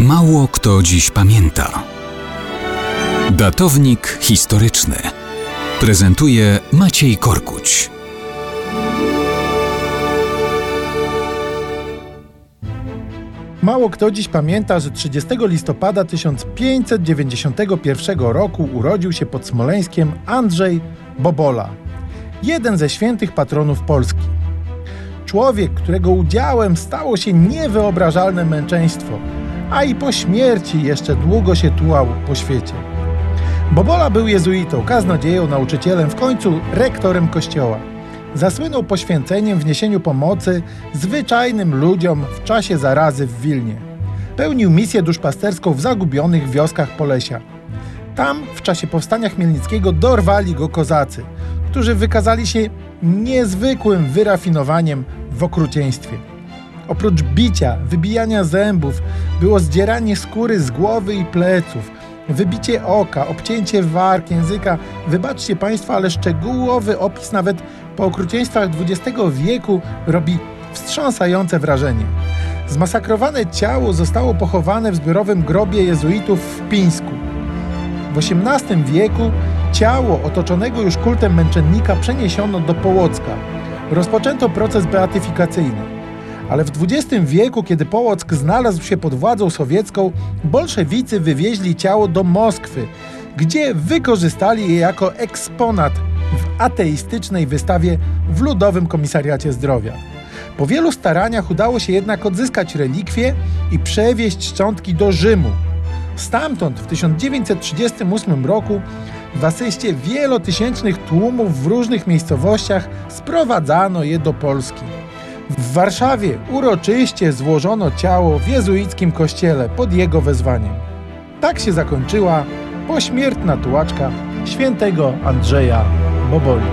Mało kto dziś pamięta. Datownik historyczny prezentuje Maciej Korkuć. Mało kto dziś pamięta, że 30 listopada 1591 roku urodził się pod Smoleńskiem Andrzej Bobola, jeden ze świętych patronów Polski. Człowiek, którego udziałem stało się niewyobrażalne męczeństwo, a i po śmierci jeszcze długo się tułał po świecie. Bobola był jezuitą, kaznodzieją, nauczycielem, w końcu rektorem kościoła. Zasłynął poświęceniem w niesieniu pomocy zwyczajnym ludziom w czasie zarazy w Wilnie. Pełnił misję duszpasterską w zagubionych wioskach Polesia. Tam w czasie powstania chmielnickiego dorwali go kozacy, którzy wykazali się niezwykłym wyrafinowaniem w okrucieństwie. Oprócz bicia, wybijania zębów, było zdzieranie skóry z głowy i pleców, wybicie oka, obcięcie warg, języka. Wybaczcie Państwo, ale szczegółowy opis nawet po okrucieństwach XX wieku robi wstrząsające wrażenie. Zmasakrowane ciało zostało pochowane w zbiorowym grobie jezuitów w Pińsku. W XVIII wieku ciało otoczonego już kultem męczennika przeniesiono do Połocka. Rozpoczęto proces beatyfikacyjny. Ale w XX wieku, kiedy Połock znalazł się pod władzą sowiecką, bolszewicy wywieźli ciało do Moskwy, gdzie wykorzystali je jako eksponat w ateistycznej wystawie w Ludowym Komisariacie Zdrowia. Po wielu staraniach udało się jednak odzyskać relikwie i przewieźć szczątki do Rzymu. Stamtąd w 1938 roku w asyście wielotysięcznych tłumów w różnych miejscowościach sprowadzano je do Polski. W Warszawie uroczyście złożono ciało w jezuickim kościele pod jego wezwaniem. Tak się zakończyła pośmiertna tułaczka świętego Andrzeja Boboli.